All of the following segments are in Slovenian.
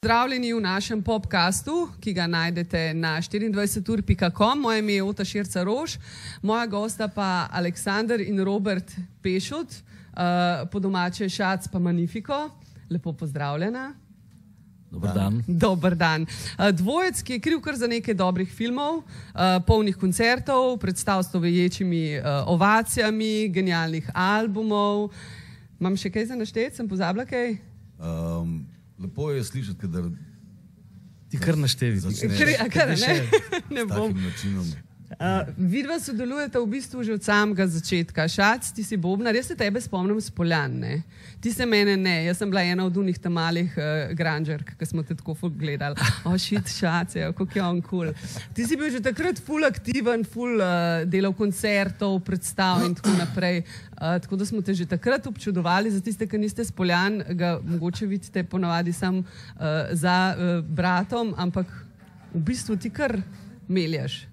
Zdravljeni v našem podkastu, ki ga najdete na 24.com. Moje ime je Ota Širca Rož, moja gosta pa Aleksandr in Robert Pešut, uh, po domače Šac pa Magnifico. Lepo pozdravljena. Dobar dan. Dobar dan. Uh, dvojec, ki je kriv kar za nekaj dobrih filmov, uh, polnih koncertov, predstav s toveječimi ovacijami, genialnih albumov. Imam še kaj za našteti, sem pozabila kaj? Um, lepo je slišati, da Ti kar naštevi. Začneš. Kri, a kar ne? ne s bom. takim načinom. Uh, vidva sodelujeta v bistvu že od samega začetka. Šac, ti si bobnar, jaz se tebe spomnim s Poljan, ne? Ti se mene ne, jaz sem bila ena od unih tam malih uh, granžerk, ki smo te tako ful gledali. O, oh, šit, šac, je, kako je on kul. Cool. Ti si bil že takrat ful aktiven, ful uh, delal koncertov, predstav in tako naprej. Uh, tako da smo te že takrat občudovali, za tiste, ki niste s Poljan, ga mogoče vidite ponavadi sam uh, za uh, bratom, ampak v bistvu ti kar meljaš.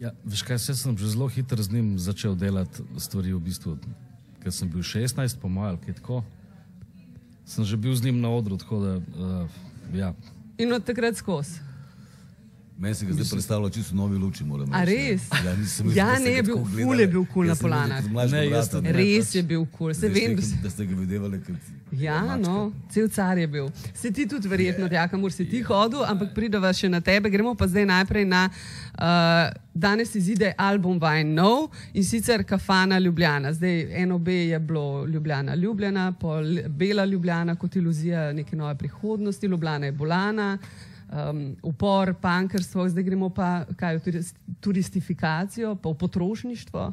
Ja, veš kaj, jaz sem že zelo hitro z njim začel delati stvari v bistvu. Ker sem bil 16, po mojem, kaj tako. Sem že bil z njim na odru, tako da, uh, ja. In od takrat skozi. Meni se ga zdaj predstavlja čisto v novi luči. moram A res? Ja, nisem mislil, Ja, ne, je bil ful, gledali. je bil kul na sem bil Polanah. Ne, brata, ne. ne. Res je bil kul, se Zdaj vem, da da ste ga videli kot Ja, mačka. no, cel car je bil. Se ti tudi verjetno, ja, kamor si ti hodil, ampak prideva še na tebe. Gremo pa zdaj najprej na. Uh, danes izide album Vine Nov in sicer Kafana Ljubljana. Zdaj eno B je bilo Ljubljana Ljubljana, pol Bela Ljubljana kot iluzija neke nove prihodnosti, Ljubljana je bolana. Um, upor, pankerstvo, zdaj gremo pa kaj, v turis- turistifikacijo, pa v potrošništvo,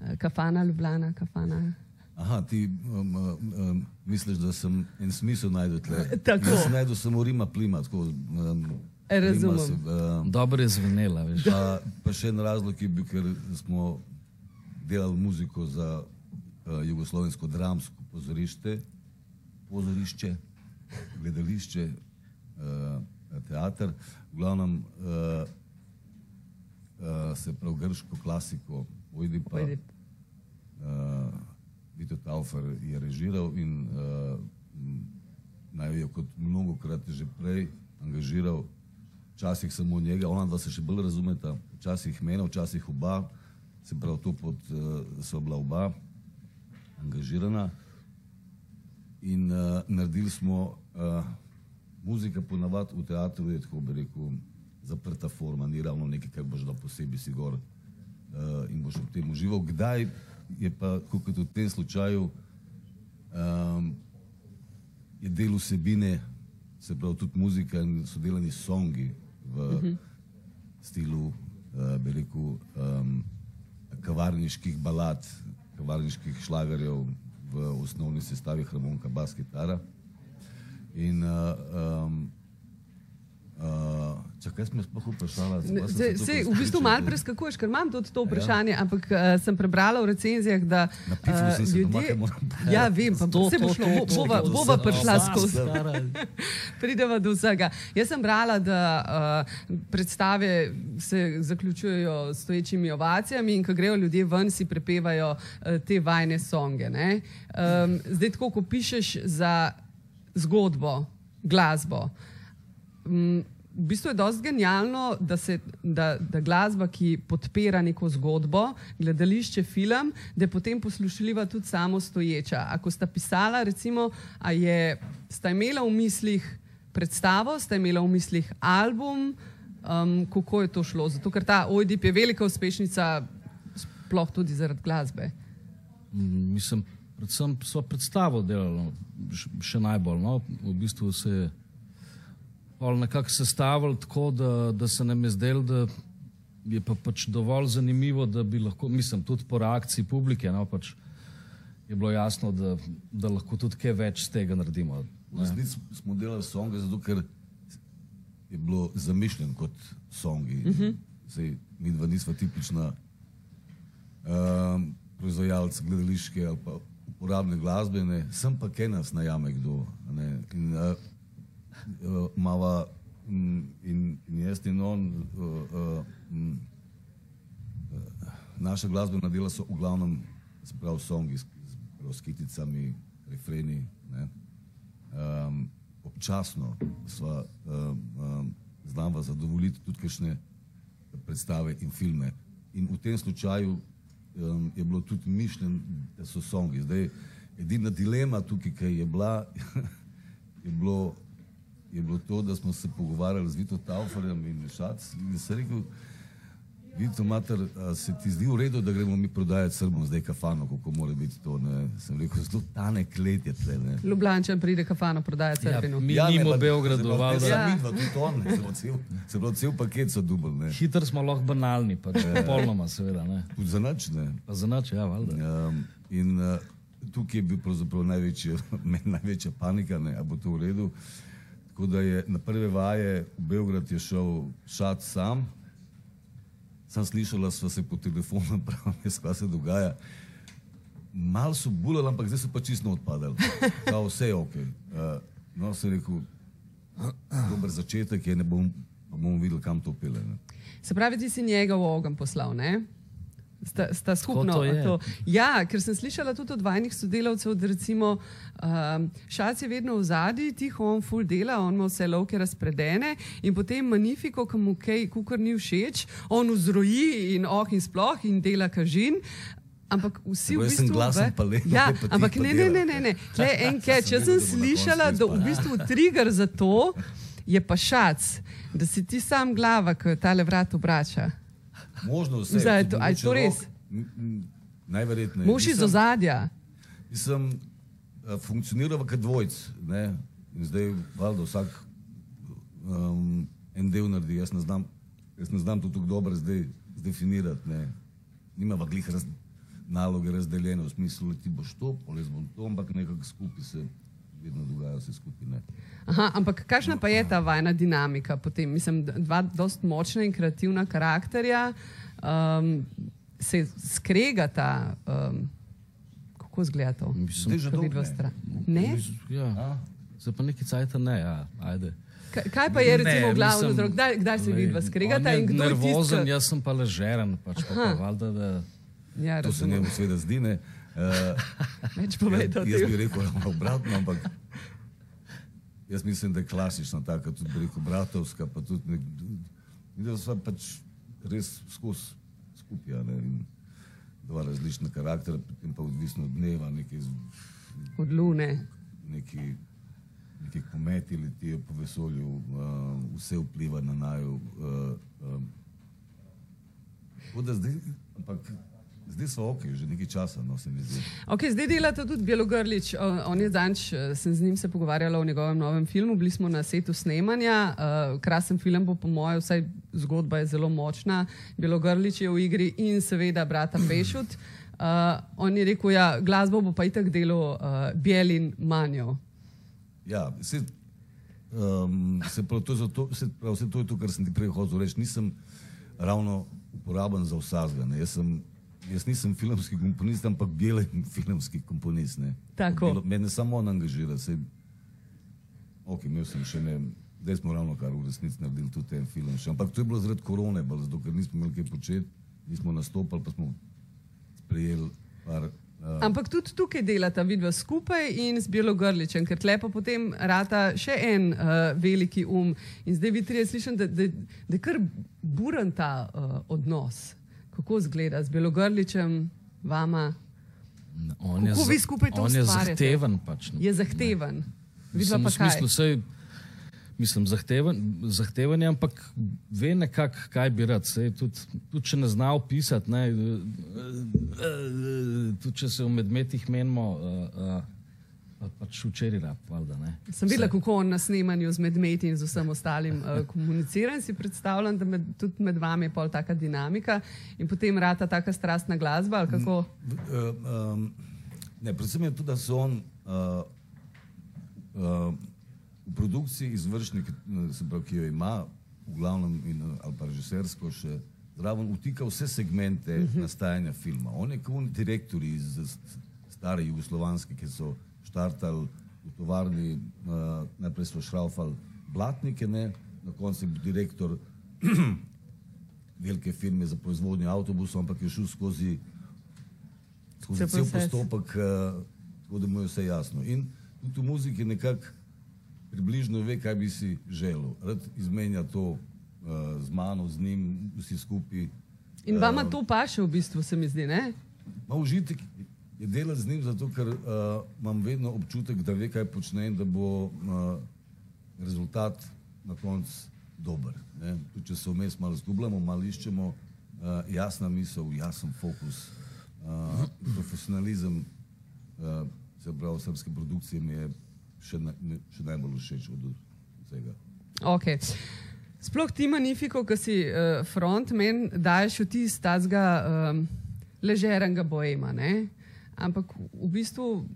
Uh, kafana, Ljubljana, kafana. Aha, ti um, um, misliš, da sem en smisel najdel tle. Tako. Jaz sem najdel samo Rima Plima. Tako, um, Razumem. Plima se, um, Dobro je zvenela, veš. Pa, pa še en razlog je bil, ker smo delali muziko za uh, jugoslovensko dramsko pozorišče, pozorišče gledališče, uh, teater. V glavnem uh, uh, se prav grško klasiko, Ojdi pa. Pojdi. Uh, Vito Taufer je režiral in uh, naj jo kot mnogokrat že prej angažiral, včasih samo njega, ona dva se še bolj razumeta, včasih mene, včasih oba, se pravi to pod, uh, so bila oba angažirana in uh, naredili smo uh, muzika ponavadi v teatru je tako bi rekel zaprta forma, ni ravno nekaj, kar boš dal posebej si gor uh, in boš ob tem užival. Kdaj je pa, kot v tem slučaju, um, je del vsebine, se pravi tudi muzika in so delani songi v uh -huh. stilu, uh, bi rekel, um, kavarniških balad, kavarniških šlagerjev v osnovni sestavi harmonika, bas, kitara. In uh, um, uh, čakaj, sem jaz sploh vprašala. Sem Se, to se, v bistvu malo preskakuješ, ker imam tudi to vprašanje, ja. ampak uh, sem prebrala v recenzijah, da sem se doma. Ja, vem, pa To, se bo to, šlo, to, bo- bova, bova prišla skozi. Prideva do vsega. Jaz sem brala, da uh, predstave se zaključujejo s stoječimi ovacijami in ko grejo ljudje ven, si prepevajo uh, te vajne songe. ne. Um, zdaj, tako ko pišeš za zgodbo, glasbo. Um, v bistvu je dosti genialno, da, se, da, da glasba, ki podpira neko zgodbo, gledališče, film, da je potem poslušljiva tudi samo stoječa. Ako sta pisala, recimo, a je, sta imela v mislih predstavo, sta imela v mislih album, um, kako je to šlo? Zato, ker ta Ojdip je velika uspešnica, sploh tudi zaradi glasbe. Mm, Mislim, predvsem so predstavo delali, še najbolj. No. V bistvu se je nekako sestavili tako, da, da se nam je zdelo, da je pa pač dovolj zanimivo, da bi lahko, mislim, tudi po reakciji publike, no, pač je bilo jasno, da, da lahko tudi kaj več z tega naredimo. V resnici smo delali songe, zato ker je bilo zamišljen kot songi. Uh -huh. Sej, mi dva nisva tipična um, proizvajalca gledališke ali pa uporabne glasbe, ne. sem pa kaj nas najame kdo. Ne. In, uh, uh, mava, mm, in, in jaz in on, uh, uh, mm, uh, naša glasbena dela so v glavnem se pravi songi s, s, kiticami, refreni. Ne. Um, ob časno sva, um, um, znava zadovoljiti tudi kakšne predstave in filme. In v tem slučaju um, je bilo tudi mišljen, da so songi. Zdaj, edina dilema tukaj, ki je bila, je bilo, je bilo to, da smo se pogovarjali z Vito Tauferjem in Šac in se rekel, Vito Mater, se ti zdi v redu, da gremo mi prodajati Srbom zdaj kafano, kako mora biti to, ne? Sem rekel, zelo tanek let je tle, ne? Ljubljančan pride kafano prodajati Ja, Srbinu. mi ne, nimo pa- Beogradu, pa- valjda. ne, Ja. sem vidva, tudi on, ne, se bo cel, se bo cel paket so dubl, ne. Hitro smo lahko banalni, pač popolnoma, seveda. Ne. Tudi za nič, ne. Pa za noč, ja, valjda. Um, in uh, tukaj je bil pravzaprav največji, največja panika, ne, a bo to v redu. Tako da je na prve vaje v Beograd je šel šat sam. Sam slišala sva se po telefonu, pravim, kaj se dogaja. Mal so bulali, ampak zdaj so pa čisto odpadali. Prav, vse je ok. Uh, no, se rekel, dober začetek je, ne bom, bomo videli, kam to pele. Ne. Se pravi, ti si njega v ogen poslal, ne? Sta, sta skupno. to je. Ja, ker sem slišala tudi od vajnih sodelavcev, da recimo um, Šac je vedno v zadnji, tiho on full dela, on ima vse lovke razpredene in potem Magnifico, ki mu kaj kukar ni všeč, on vzroji in oh in sploh in dela kažin. Ampak vsi Tako v bistvu. glasen lepo, ja, ti ampak pa ne, ne, ne, ne, ne. Tle en. Sem Jaz sem slišala, da v bistvu trigger za to je pa šac, da si ti sam glava, ki tale vrat obrača. Možno vse. Zdaj, to- a je mogoče to res? Najverjetneje. Mož iz ozadja. Mislim, eh, funkcioniral kot dvojc. Ne? In zdaj, valjda, vsak um, en del naredi. Jaz ne znam, jaz ne znam to tako dobro zdaj zdefinirati. Ne? Nima pa glih raz, naloge razdeljene v smislu, ti boš to, pol jaz bom to, ampak nekako skupaj se vedno dogaja vse skupaj. Ne? Aha, ampak kakšna pa je ta vajna dinamika potem? Mislim, dva dost močna in kreativna karakterja um, se skregata. Um, kako zgleda to? Mislim, Zdaj že Ko dolgo ne. stran. Ne? Ja, zdaj pa neki cajt ne, ja, ajde. Kaj, kaj pa je recimo mislim, vzrok? Kdaj, kdaj se vidva skregata je in kdo je nervozen, tisti? jaz sem pa ležeren, pač pa, pa valjda, da Ja, To se njemu seveda zdi. Ne? Uh, Več povejte o Jaz, jaz bi rekel obratno, ampak jaz mislim, da je klasična taka, tudi rekel bratovska, pa tudi nek, da so pač res skozi skupaj, ne, dva različna karaktera, potem pa odvisno od dneva, neki, Od lune. neki, neki kometi letijo po vesolju, uh, vse vpliva na naju. Uh, um, tako da zdaj, ampak zdaj so ok, že nekaj časa, no se mi zdi. Okay, zdaj delate tudi Belogrlič. On je zanč, sem z njim se pogovarjala o njegovem novem filmu. Bili smo na setu snemanja. Uh, krasen film bo, po mojem, vsaj zgodba je zelo močna. Belogrlič je v igri in seveda brata Pešut. Uh, on je rekel, ja, glasbo bo pa itak delo uh, Bielin Manjo. Ja, se, um, se prav, to je zato, se prav, vse to je to, kar sem ti prej hotel reči. Nisem ravno uporaben za vsazga. Ne. Jaz, sem, jaz nisem filmski komponist, ampak belen filmski komponist. Ne. Tako. Bilo- Mene samo on angažira. Se, ok, imel sem še ne. Zdaj smo ravno kar v resnici naredili tudi en film. Še. Ampak to je bilo zaradi korone, bolj zato ker nismo imeli kaj početi, nismo nastopali, pa smo sprejeli par. Uh, Ampak tudi tukaj delata vidva skupaj in z Belogrličem, ker tlepo potem rata še en uh, veliki um. In zdaj vi trije slišim, da, da, da je kar buren ta uh, odnos. Kako zgleda z Belogrličem, vama? on je, Kako vi skupaj to on je ustvarjate? zahteven. Pač, ne. Je zahteven. Vidva Mislim, pa v smislu, sej, mislim, zahteven, zahteven je, ampak ve nekako, kaj bi rad. Sej, tudi, tudi če ne zna opisati, ne, eh, eh, tudi če se v medmetih menimo, uh, uh, pač včeraj rab, valjda. Ne. Sem videla, kako on na snemanju z medmeti in z vsem ostalim uh, komunicira in si predstavljam, da med, tudi med vami je pol taka dinamika in potem rata taka strastna glasba ali kako. Uh, um, ne, predvsem je tudi, da so on uh, uh, v produkciji izvršnik, pravi, ki jo ima, v glavnem in, ali pa režisersko še zraven, vtika vse segmente uh -huh. nastajanja filma. On je kot direktor iz stare jugoslovanske, ki so štartali v tovarni, uh, najprej so šraufali blatnike, ne? na koncu je bil direktor velike firme za proizvodnjo avtobusov, ampak je šel skozi skozi Cel postopek, uh, tako da mu je vse jasno. In tudi v muziki nekako približno ve, kaj bi si želel. Rad izmenja to uh, z mano, z njim, vsi skupaj. In vama to paše, v bistvu, se mi zdi, ne? Ma užitek delati z njim, zato ker uh, imam vedno občutek, da ve, kaj počne in da bo uh, rezultat na koncu dober. Tudi če se vmes malo zgubljamo, malo iščemo, uh, jasna misel, jasen fokus, uh, profesionalizem, uh, se pravi, srpske produkcije mi je še, na, mi- še najbolj všeč od vsega. Okay. Sploh ti, Manifiko, ki si uh, frontman, daješ vtis tazga um, ležernega boema, ne? Ampak v bistvu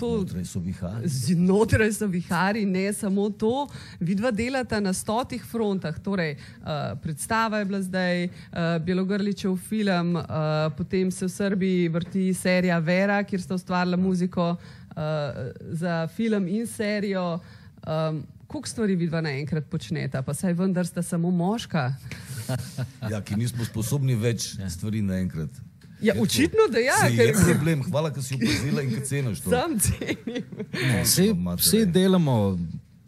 to Znotraj so vihari. znotraj so vihari, ne samo to. Vidva delata na stotih frontah, torej uh, predstava je bila zdaj, uh, Belogrličev film, uh, potem se v Srbiji vrti serija Vera, kjer sta ustvarila muziko uh, za film in serijo. Um, Koliko stvari vidva naenkrat počneta, pa saj vendar sta samo moška. Ja, ki nismo sposobni več stvari naenkrat. Ja, Je očitno, da ja, ker je problem, hvala, ker si opazila in ker ceniš to. sam cenim. Vsi, matere. vsi delamo,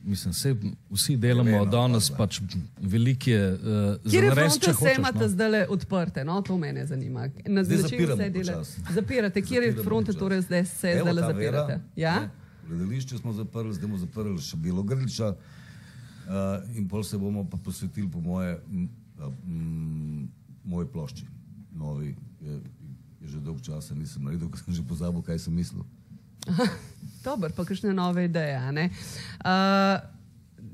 mislim, vsi, vsi delamo Vemo, danes pa, pač velike uh, Kjer je fronte hočeš. imate No. zdaj odprte? No, to mene zanima. Na Zdaj začetku vse dela-. Zapirate, kjer je fronte, torej zdaj se zdaj zapirate? Vera, Ja? Gledališče smo zaprli, zdaj bomo zaprli še Belogrliča uh, in pol se bomo pa posvetili po moje m, a, m, moji plošči. Novi, je, je že dolg časa nisem naredil, ker sem že pozabil, kaj sem mislil. Dobro, pa kakšne nove ideje. a ne? Uh,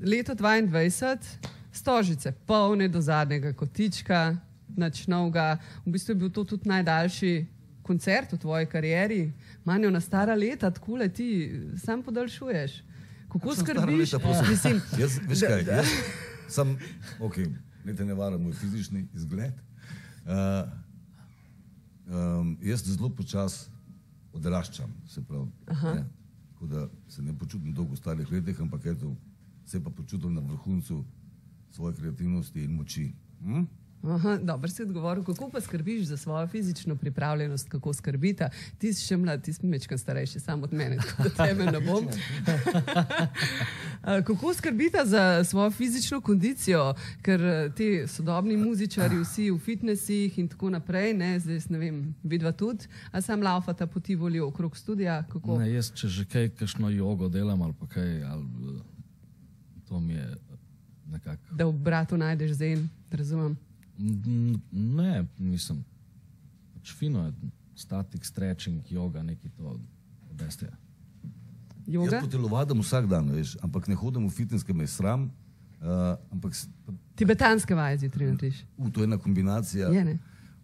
leto 22, stožice, polne do zadnjega kotička, nič novega. V bistvu je bil to tudi najdaljši koncert v tvoji karieri. Manjo na stara leta, tako le ti sam podaljšuješ. Kako skrbiš? leta, prosim? Mislim, Jaz, veš da- kaj, jaz sem, ok, ne te ne varam moj fizični izgled. Uh, um, jaz zelo počas odraščam, se pravi. Ne? Tako da se ne počutim dolgo v starih letih, ampak eto, se pa počutim na vrhuncu svoje kreativnosti in moči. Hm? Aha, dobro si odgovoril, kako pa skrbiš za svojo fizično pripravljenost, kako skrbita. Ti si še mlad, ti si mečkan starejši, sam od mene, da tebe ne bom. A, kako skrbita za svojo fizično kondicijo, ker eh, ti sodobni muzičari, vsi v fitnesih in tako naprej, ne, zdaj ne vem, vidva tudi, a sam laufata poti volijo okrog studija, kako? Ne, jaz, če že kaj, kakšno jogo delam ali pa kaj, ali, eh, to mi je nekako. Da v bratu najdeš zen, razumem. N- Ne, mislim. Pač fino je, statik, stretching, joga, neki to, veste. Joga? Jaz po telovadim vsak dan, veš, ampak ne hodim v fitness, ker me je sram. Uh, ampak s- Tibetanske vaje zjutraj naredиш. u, to je ena kombinacija. Je, ne?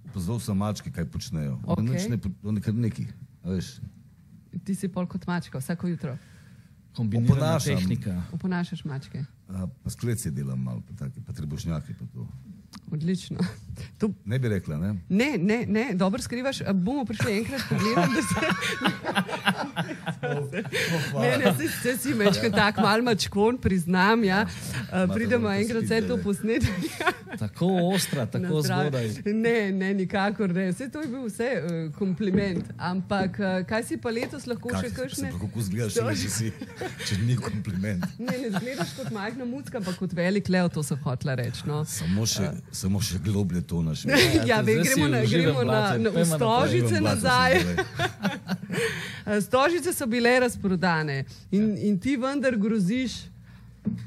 Opazoval sem mačke, kaj počnejo. Oni Okej. nič ne, oni kar neki. Veš, Ti si pol kot mačka, vsako jutro. Kombinirana tehnika. Oponašaš mačke. a, pa sklece delam malo, pa, take, pa trebušnjake. Pa to. Odlično. To, ne bi rekla, ne? ne, ne, ne, dobro skrivaš. Bomo prišli enkrat pogledat, da se. Ne, ne, se, se si večkrat tak mal mačkon, priznam. Ja. A, Pridemo enkrat vse to posneti. Tako ostra, tako zgodaj. Ne, ne, nikakor ne. Vse to je bil vse uh, kompliment. Ampak uh, kaj si pa letos lahko še Kak, kakšne? se pa kako zgledaš, če, če, si, če ni kompliment. Ne, ne zgledaš kot majhna mucka, ampak kot velik lev, to sem hotela reči. No. Samo še, samo še globlje to naš. Ja, zdaj vem, si gremo na, gremo na, na pojma naprej. stožice nazaj. Stožice so bile razprodane in, in ti vendar groziš,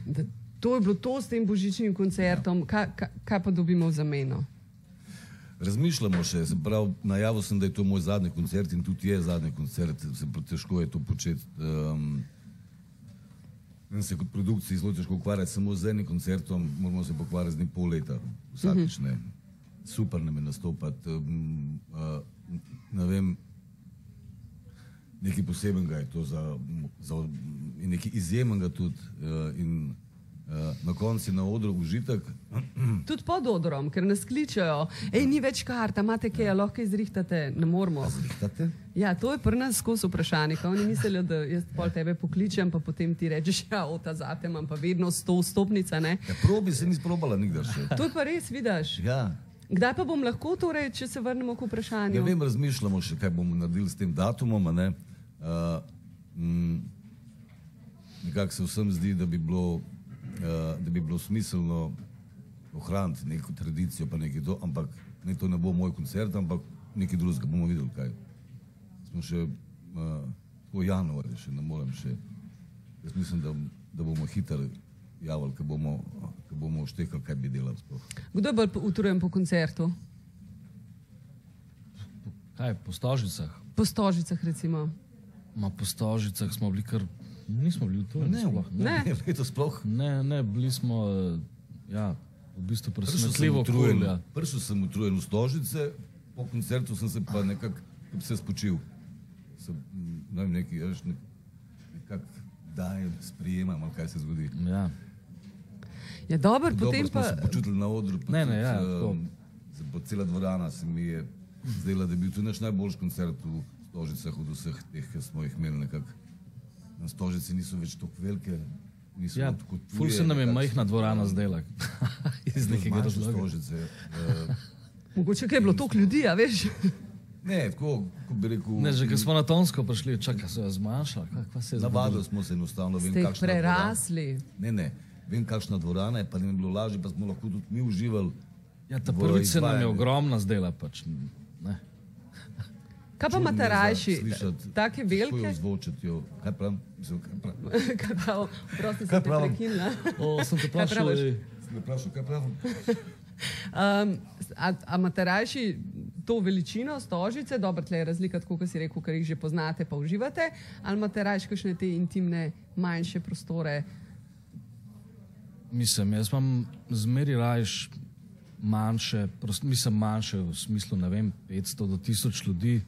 da to je bilo to s tem božičnim koncertom, kaj, kaj, kaj pa dobimo v zameno? Razmišljamo še, se pravi, najavil sem, da je to moj zadnji koncert in tudi je zadnji koncert, se pravi, težko je to početi. Um, in se kot produkciji zelo težko ukvarjati samo z enim koncertom, moramo se pokvarjati z njim pol leta, vsakič ne. Super nam je nastopati, um, uh, ne vem, nekaj posebenega je to za, za in nekaj izjemnega tudi. Uh, in uh, na koncu je na odru užitek. Tudi pod odrom, ker nas kličejo, hej, ni več karta, imate kaj, a lahko izrihtate, ne moramo. Zrihtate? Ja, to je pri nas skozi vprašanje. Oni mislijo, da jaz pol tebe pokličem, pa potem ti rečeš, ja, ota zate imam pa vedno sto stopnica. Ne? Ja, probi se ni sprobala nikdar še. To je pa res, vidiš. Ja. Kdaj pa bom lahko, torej, če se vrnemo k Ne vprašanju? vem, razmišljamo še, kaj bomo naredili s tem datumom. a ne. Uh, mm, nekako se vsem zdi, da bi bilo, uh, da bi bilo smiselno ohraniti neko tradicijo, pa nekaj to, ampak ne, to ne bo moj koncert, ampak nekaj drugega bomo videli, kaj. Smo še uh, po januarju, še ne morem še. Jaz mislim, da, da bomo hitro javili, ko bomo, ko bomo štekali, kaj bi delali sploh. Kdo je bolj utrujen po koncertu? Kaj, po stožicah? Po stožicah, recimo. Ma po stožicah smo bili kar, nismo bili tu. Ne, sploh, Ne. ne, letos sploh. ne, ne, bili smo, eh, ja, v bistvu presenetljivo utrujen. Ja. prišel sem utrujen v stožice, po koncertu sem se pa nekako se spočil. Sem, mm, ne vem, neki, veš, nek, nekako dajem, sprejemam, ali kaj se zgodi. Ja. Je dober, Dobro potem pa. se počutili na odru. pa Ne, ne, tudi, ja, tako. se pa cela dvorana se mi je zdela, da je bil to naš najboljši koncert v Stožicah od vseh teh, ki smo jih imeli nekako. Na Stožici niso več tako velike, niso Ja, tako tuje. ful se nam je majhna dvorana zdela. Iz nekega razloga. Stožice. eh, Mogoče kaj je bilo toliko ljudi, a veš? Ne, tako, kot bi rekel. Ne, že ko smo na tonsko prišli, čakaj, se je zmanjšala. Je Navadili smo se enostavno, vem, kakšna dvorana. prerasli. Ne, ne, vem, kakšna dvorana je, pa ne bi bilo lažje, pa smo lahko tudi mi uživali. Ja, ta prvič se nam je ogromna zdela. Pač. Ne. Kaj pa imate rajši? Take velike? zvočati, jo. kaj pravim? Mislim, kaj pravim? Kaj prav? Prosti sem te pravim? prekinila. O, sem te Kaj vprašal, praviš? ej, Sem ga vprašal, kaj pravim? Um, a, a imate rajši to veličino stožice, dobro, tle je razlika, tako kot si rekel, ker jih že poznate, pa uživate, ali imate rajši kakšne te intimne, manjše prostore? Mislim, jaz imam zmeri rajš manjše, prost, mislim manjše v smislu, ne vem, 500 do 1000 ljudi.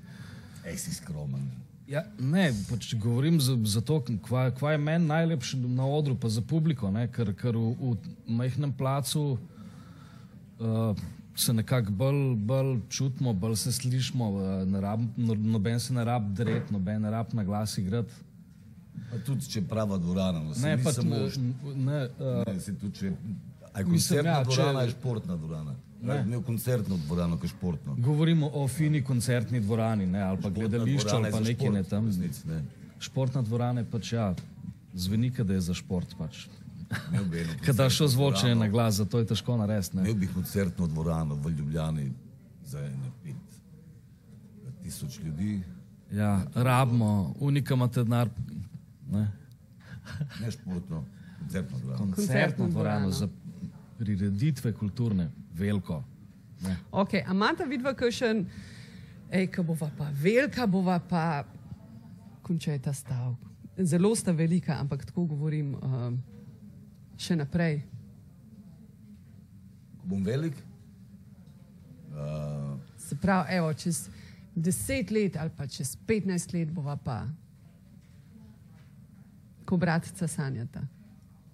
Ej, si skromen. Ja, ne, pač govorim za, za to, kva, kva je meni najlepše na odru, pa za publiko, ne, ker, ker v, v majhnem placu uh, se nekako bolj, bolj čutimo, bolj se slišimo, uh, ne rab, no, noben se ne rab dret, noben ne rab na glas igrati. Pa tudi, če je prava dvorana, no, Ne, pa samo... ne, ne, uh, Ne, se tudi, če... A je Mislim, koncertna ja, če- dvorana, je športna dvorana. Ne. Imel koncertno dvorano, ki je športno. govorimo o fini koncertni dvorani, ne, ali pa gledališču, ali pa šport, ne tam. v resnici, ne. Športna dvorana je pač ja, zveni, da je za šport. Pač. Imel bi eno Kad daš koncertno ozvočenje na glas, zato je težko narediti. ne. Imel bi koncertno dvorano v Ljubljani za ene pet tisoč ljudi, Ja, rabimo, unika imate denar. Ne? ne športno, koncertno dvorano. Koncertno dvorano. za prireditve kulturne, veliko. Ne. Ok, a imate vidva kakšen, ej, ko bova pa velika, bova pa, končaj ta stavek. Zelo sta velika, ampak tako govorim um, še naprej. Ko bom velik, uh, Se pravi, evo, čez 10 let ali pa čez 15 let bova pa, ko bratca sanjata.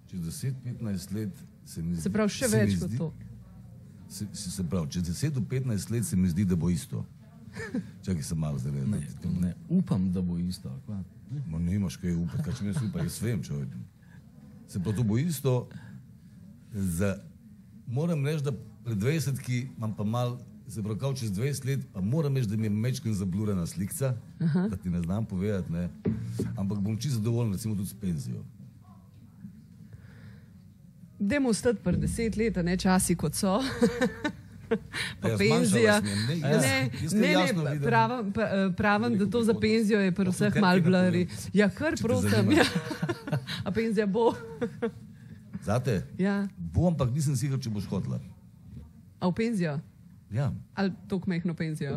čez 10-15 let se mi. Se pravi, še se več kot zdi- to. Se, se, se pravi, čez 10-15 let se mi zdi, da bo isto. Čakaj, sem malo zdaj Ne, rekel. ne, upam, da bo isto. kva. Ma ne imaš kaj upati, kaj če mi upam, jaz vem, človek. Se pa to bo isto. Za, moram reči, da pred 20 ki imam pa mal, se pravi, kao čez 20 let, pa moram reči, da mi je mečken zablurana slikca, Aha. da ti ne znam povedati, ne. Ampak bom čisto zadovoljen, recimo tudi s penzijo. Dajmo ostati pri 10 let, ne časi kot so. Pa Ja, penzija. Ne, Ne, jaz- ne, jaz ne, ne pravim, eh, pravim, da to za penzijo je pri vseh kaj mal tega blari. Ja, kar prosim. Ja. A penzija bo? Zate? Ja. Bo, ampak nisem sicer, če boš hotla. A v penzijo? Ja, Ali tako mehko penzijo?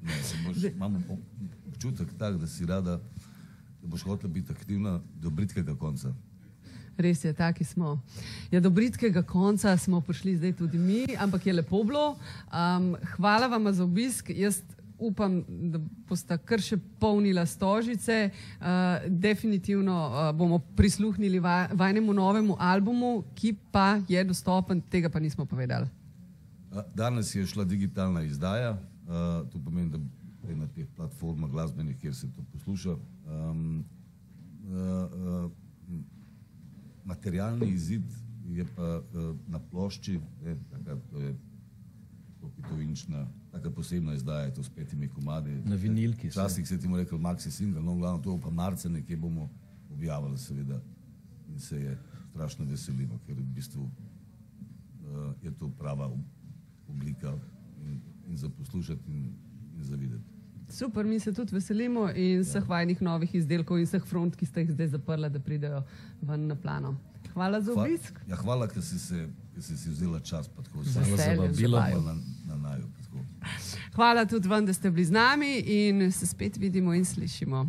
ne, boš, imam ob- občutek tak, da si rada, da boš hotla biti aktivna do britkega konca. Res je, taki smo. Ja, do britkega konca smo prišli zdaj tudi mi, ampak je lepo bilo. Um, hvala vam za obisk. Jaz upam, da boste kar še polnila stožice. Uh, definitivno uh, bomo prisluhnili va, vajnemu novemu albumu, ki pa je dostopen, tega pa nismo povedali. Danes je šla digitalna izdaja, uh, to pomeni, da je na teh platformah glasbenih, kjer se to posluša. Um, uh, uh, materialni izid je pa uh, na plošči, ne, taka, to je petoinčna, taka posebna izdaja, je to s petimi komadi. Na vinilki. Včasih se je temu rekel maxi single, no, glavno to pa marca nekje bomo objavili, seveda, in se je strašno veselimo, ker v bistvu uh, je to prava oblika in, in za poslušati in, in za videti. Super, mi se tudi veselimo in vseh ja. vajnih novih izdelkov in vseh front, ki ste jih zdaj zaprli, da pridejo ven na plano. Hvala za obisk. Hva, ja, hvala, ker si, se, ker si si vzela čas. Hvala za vabilo. Na, na naju, hvala tudi vam, da ste bili z nami in se spet vidimo in slišimo.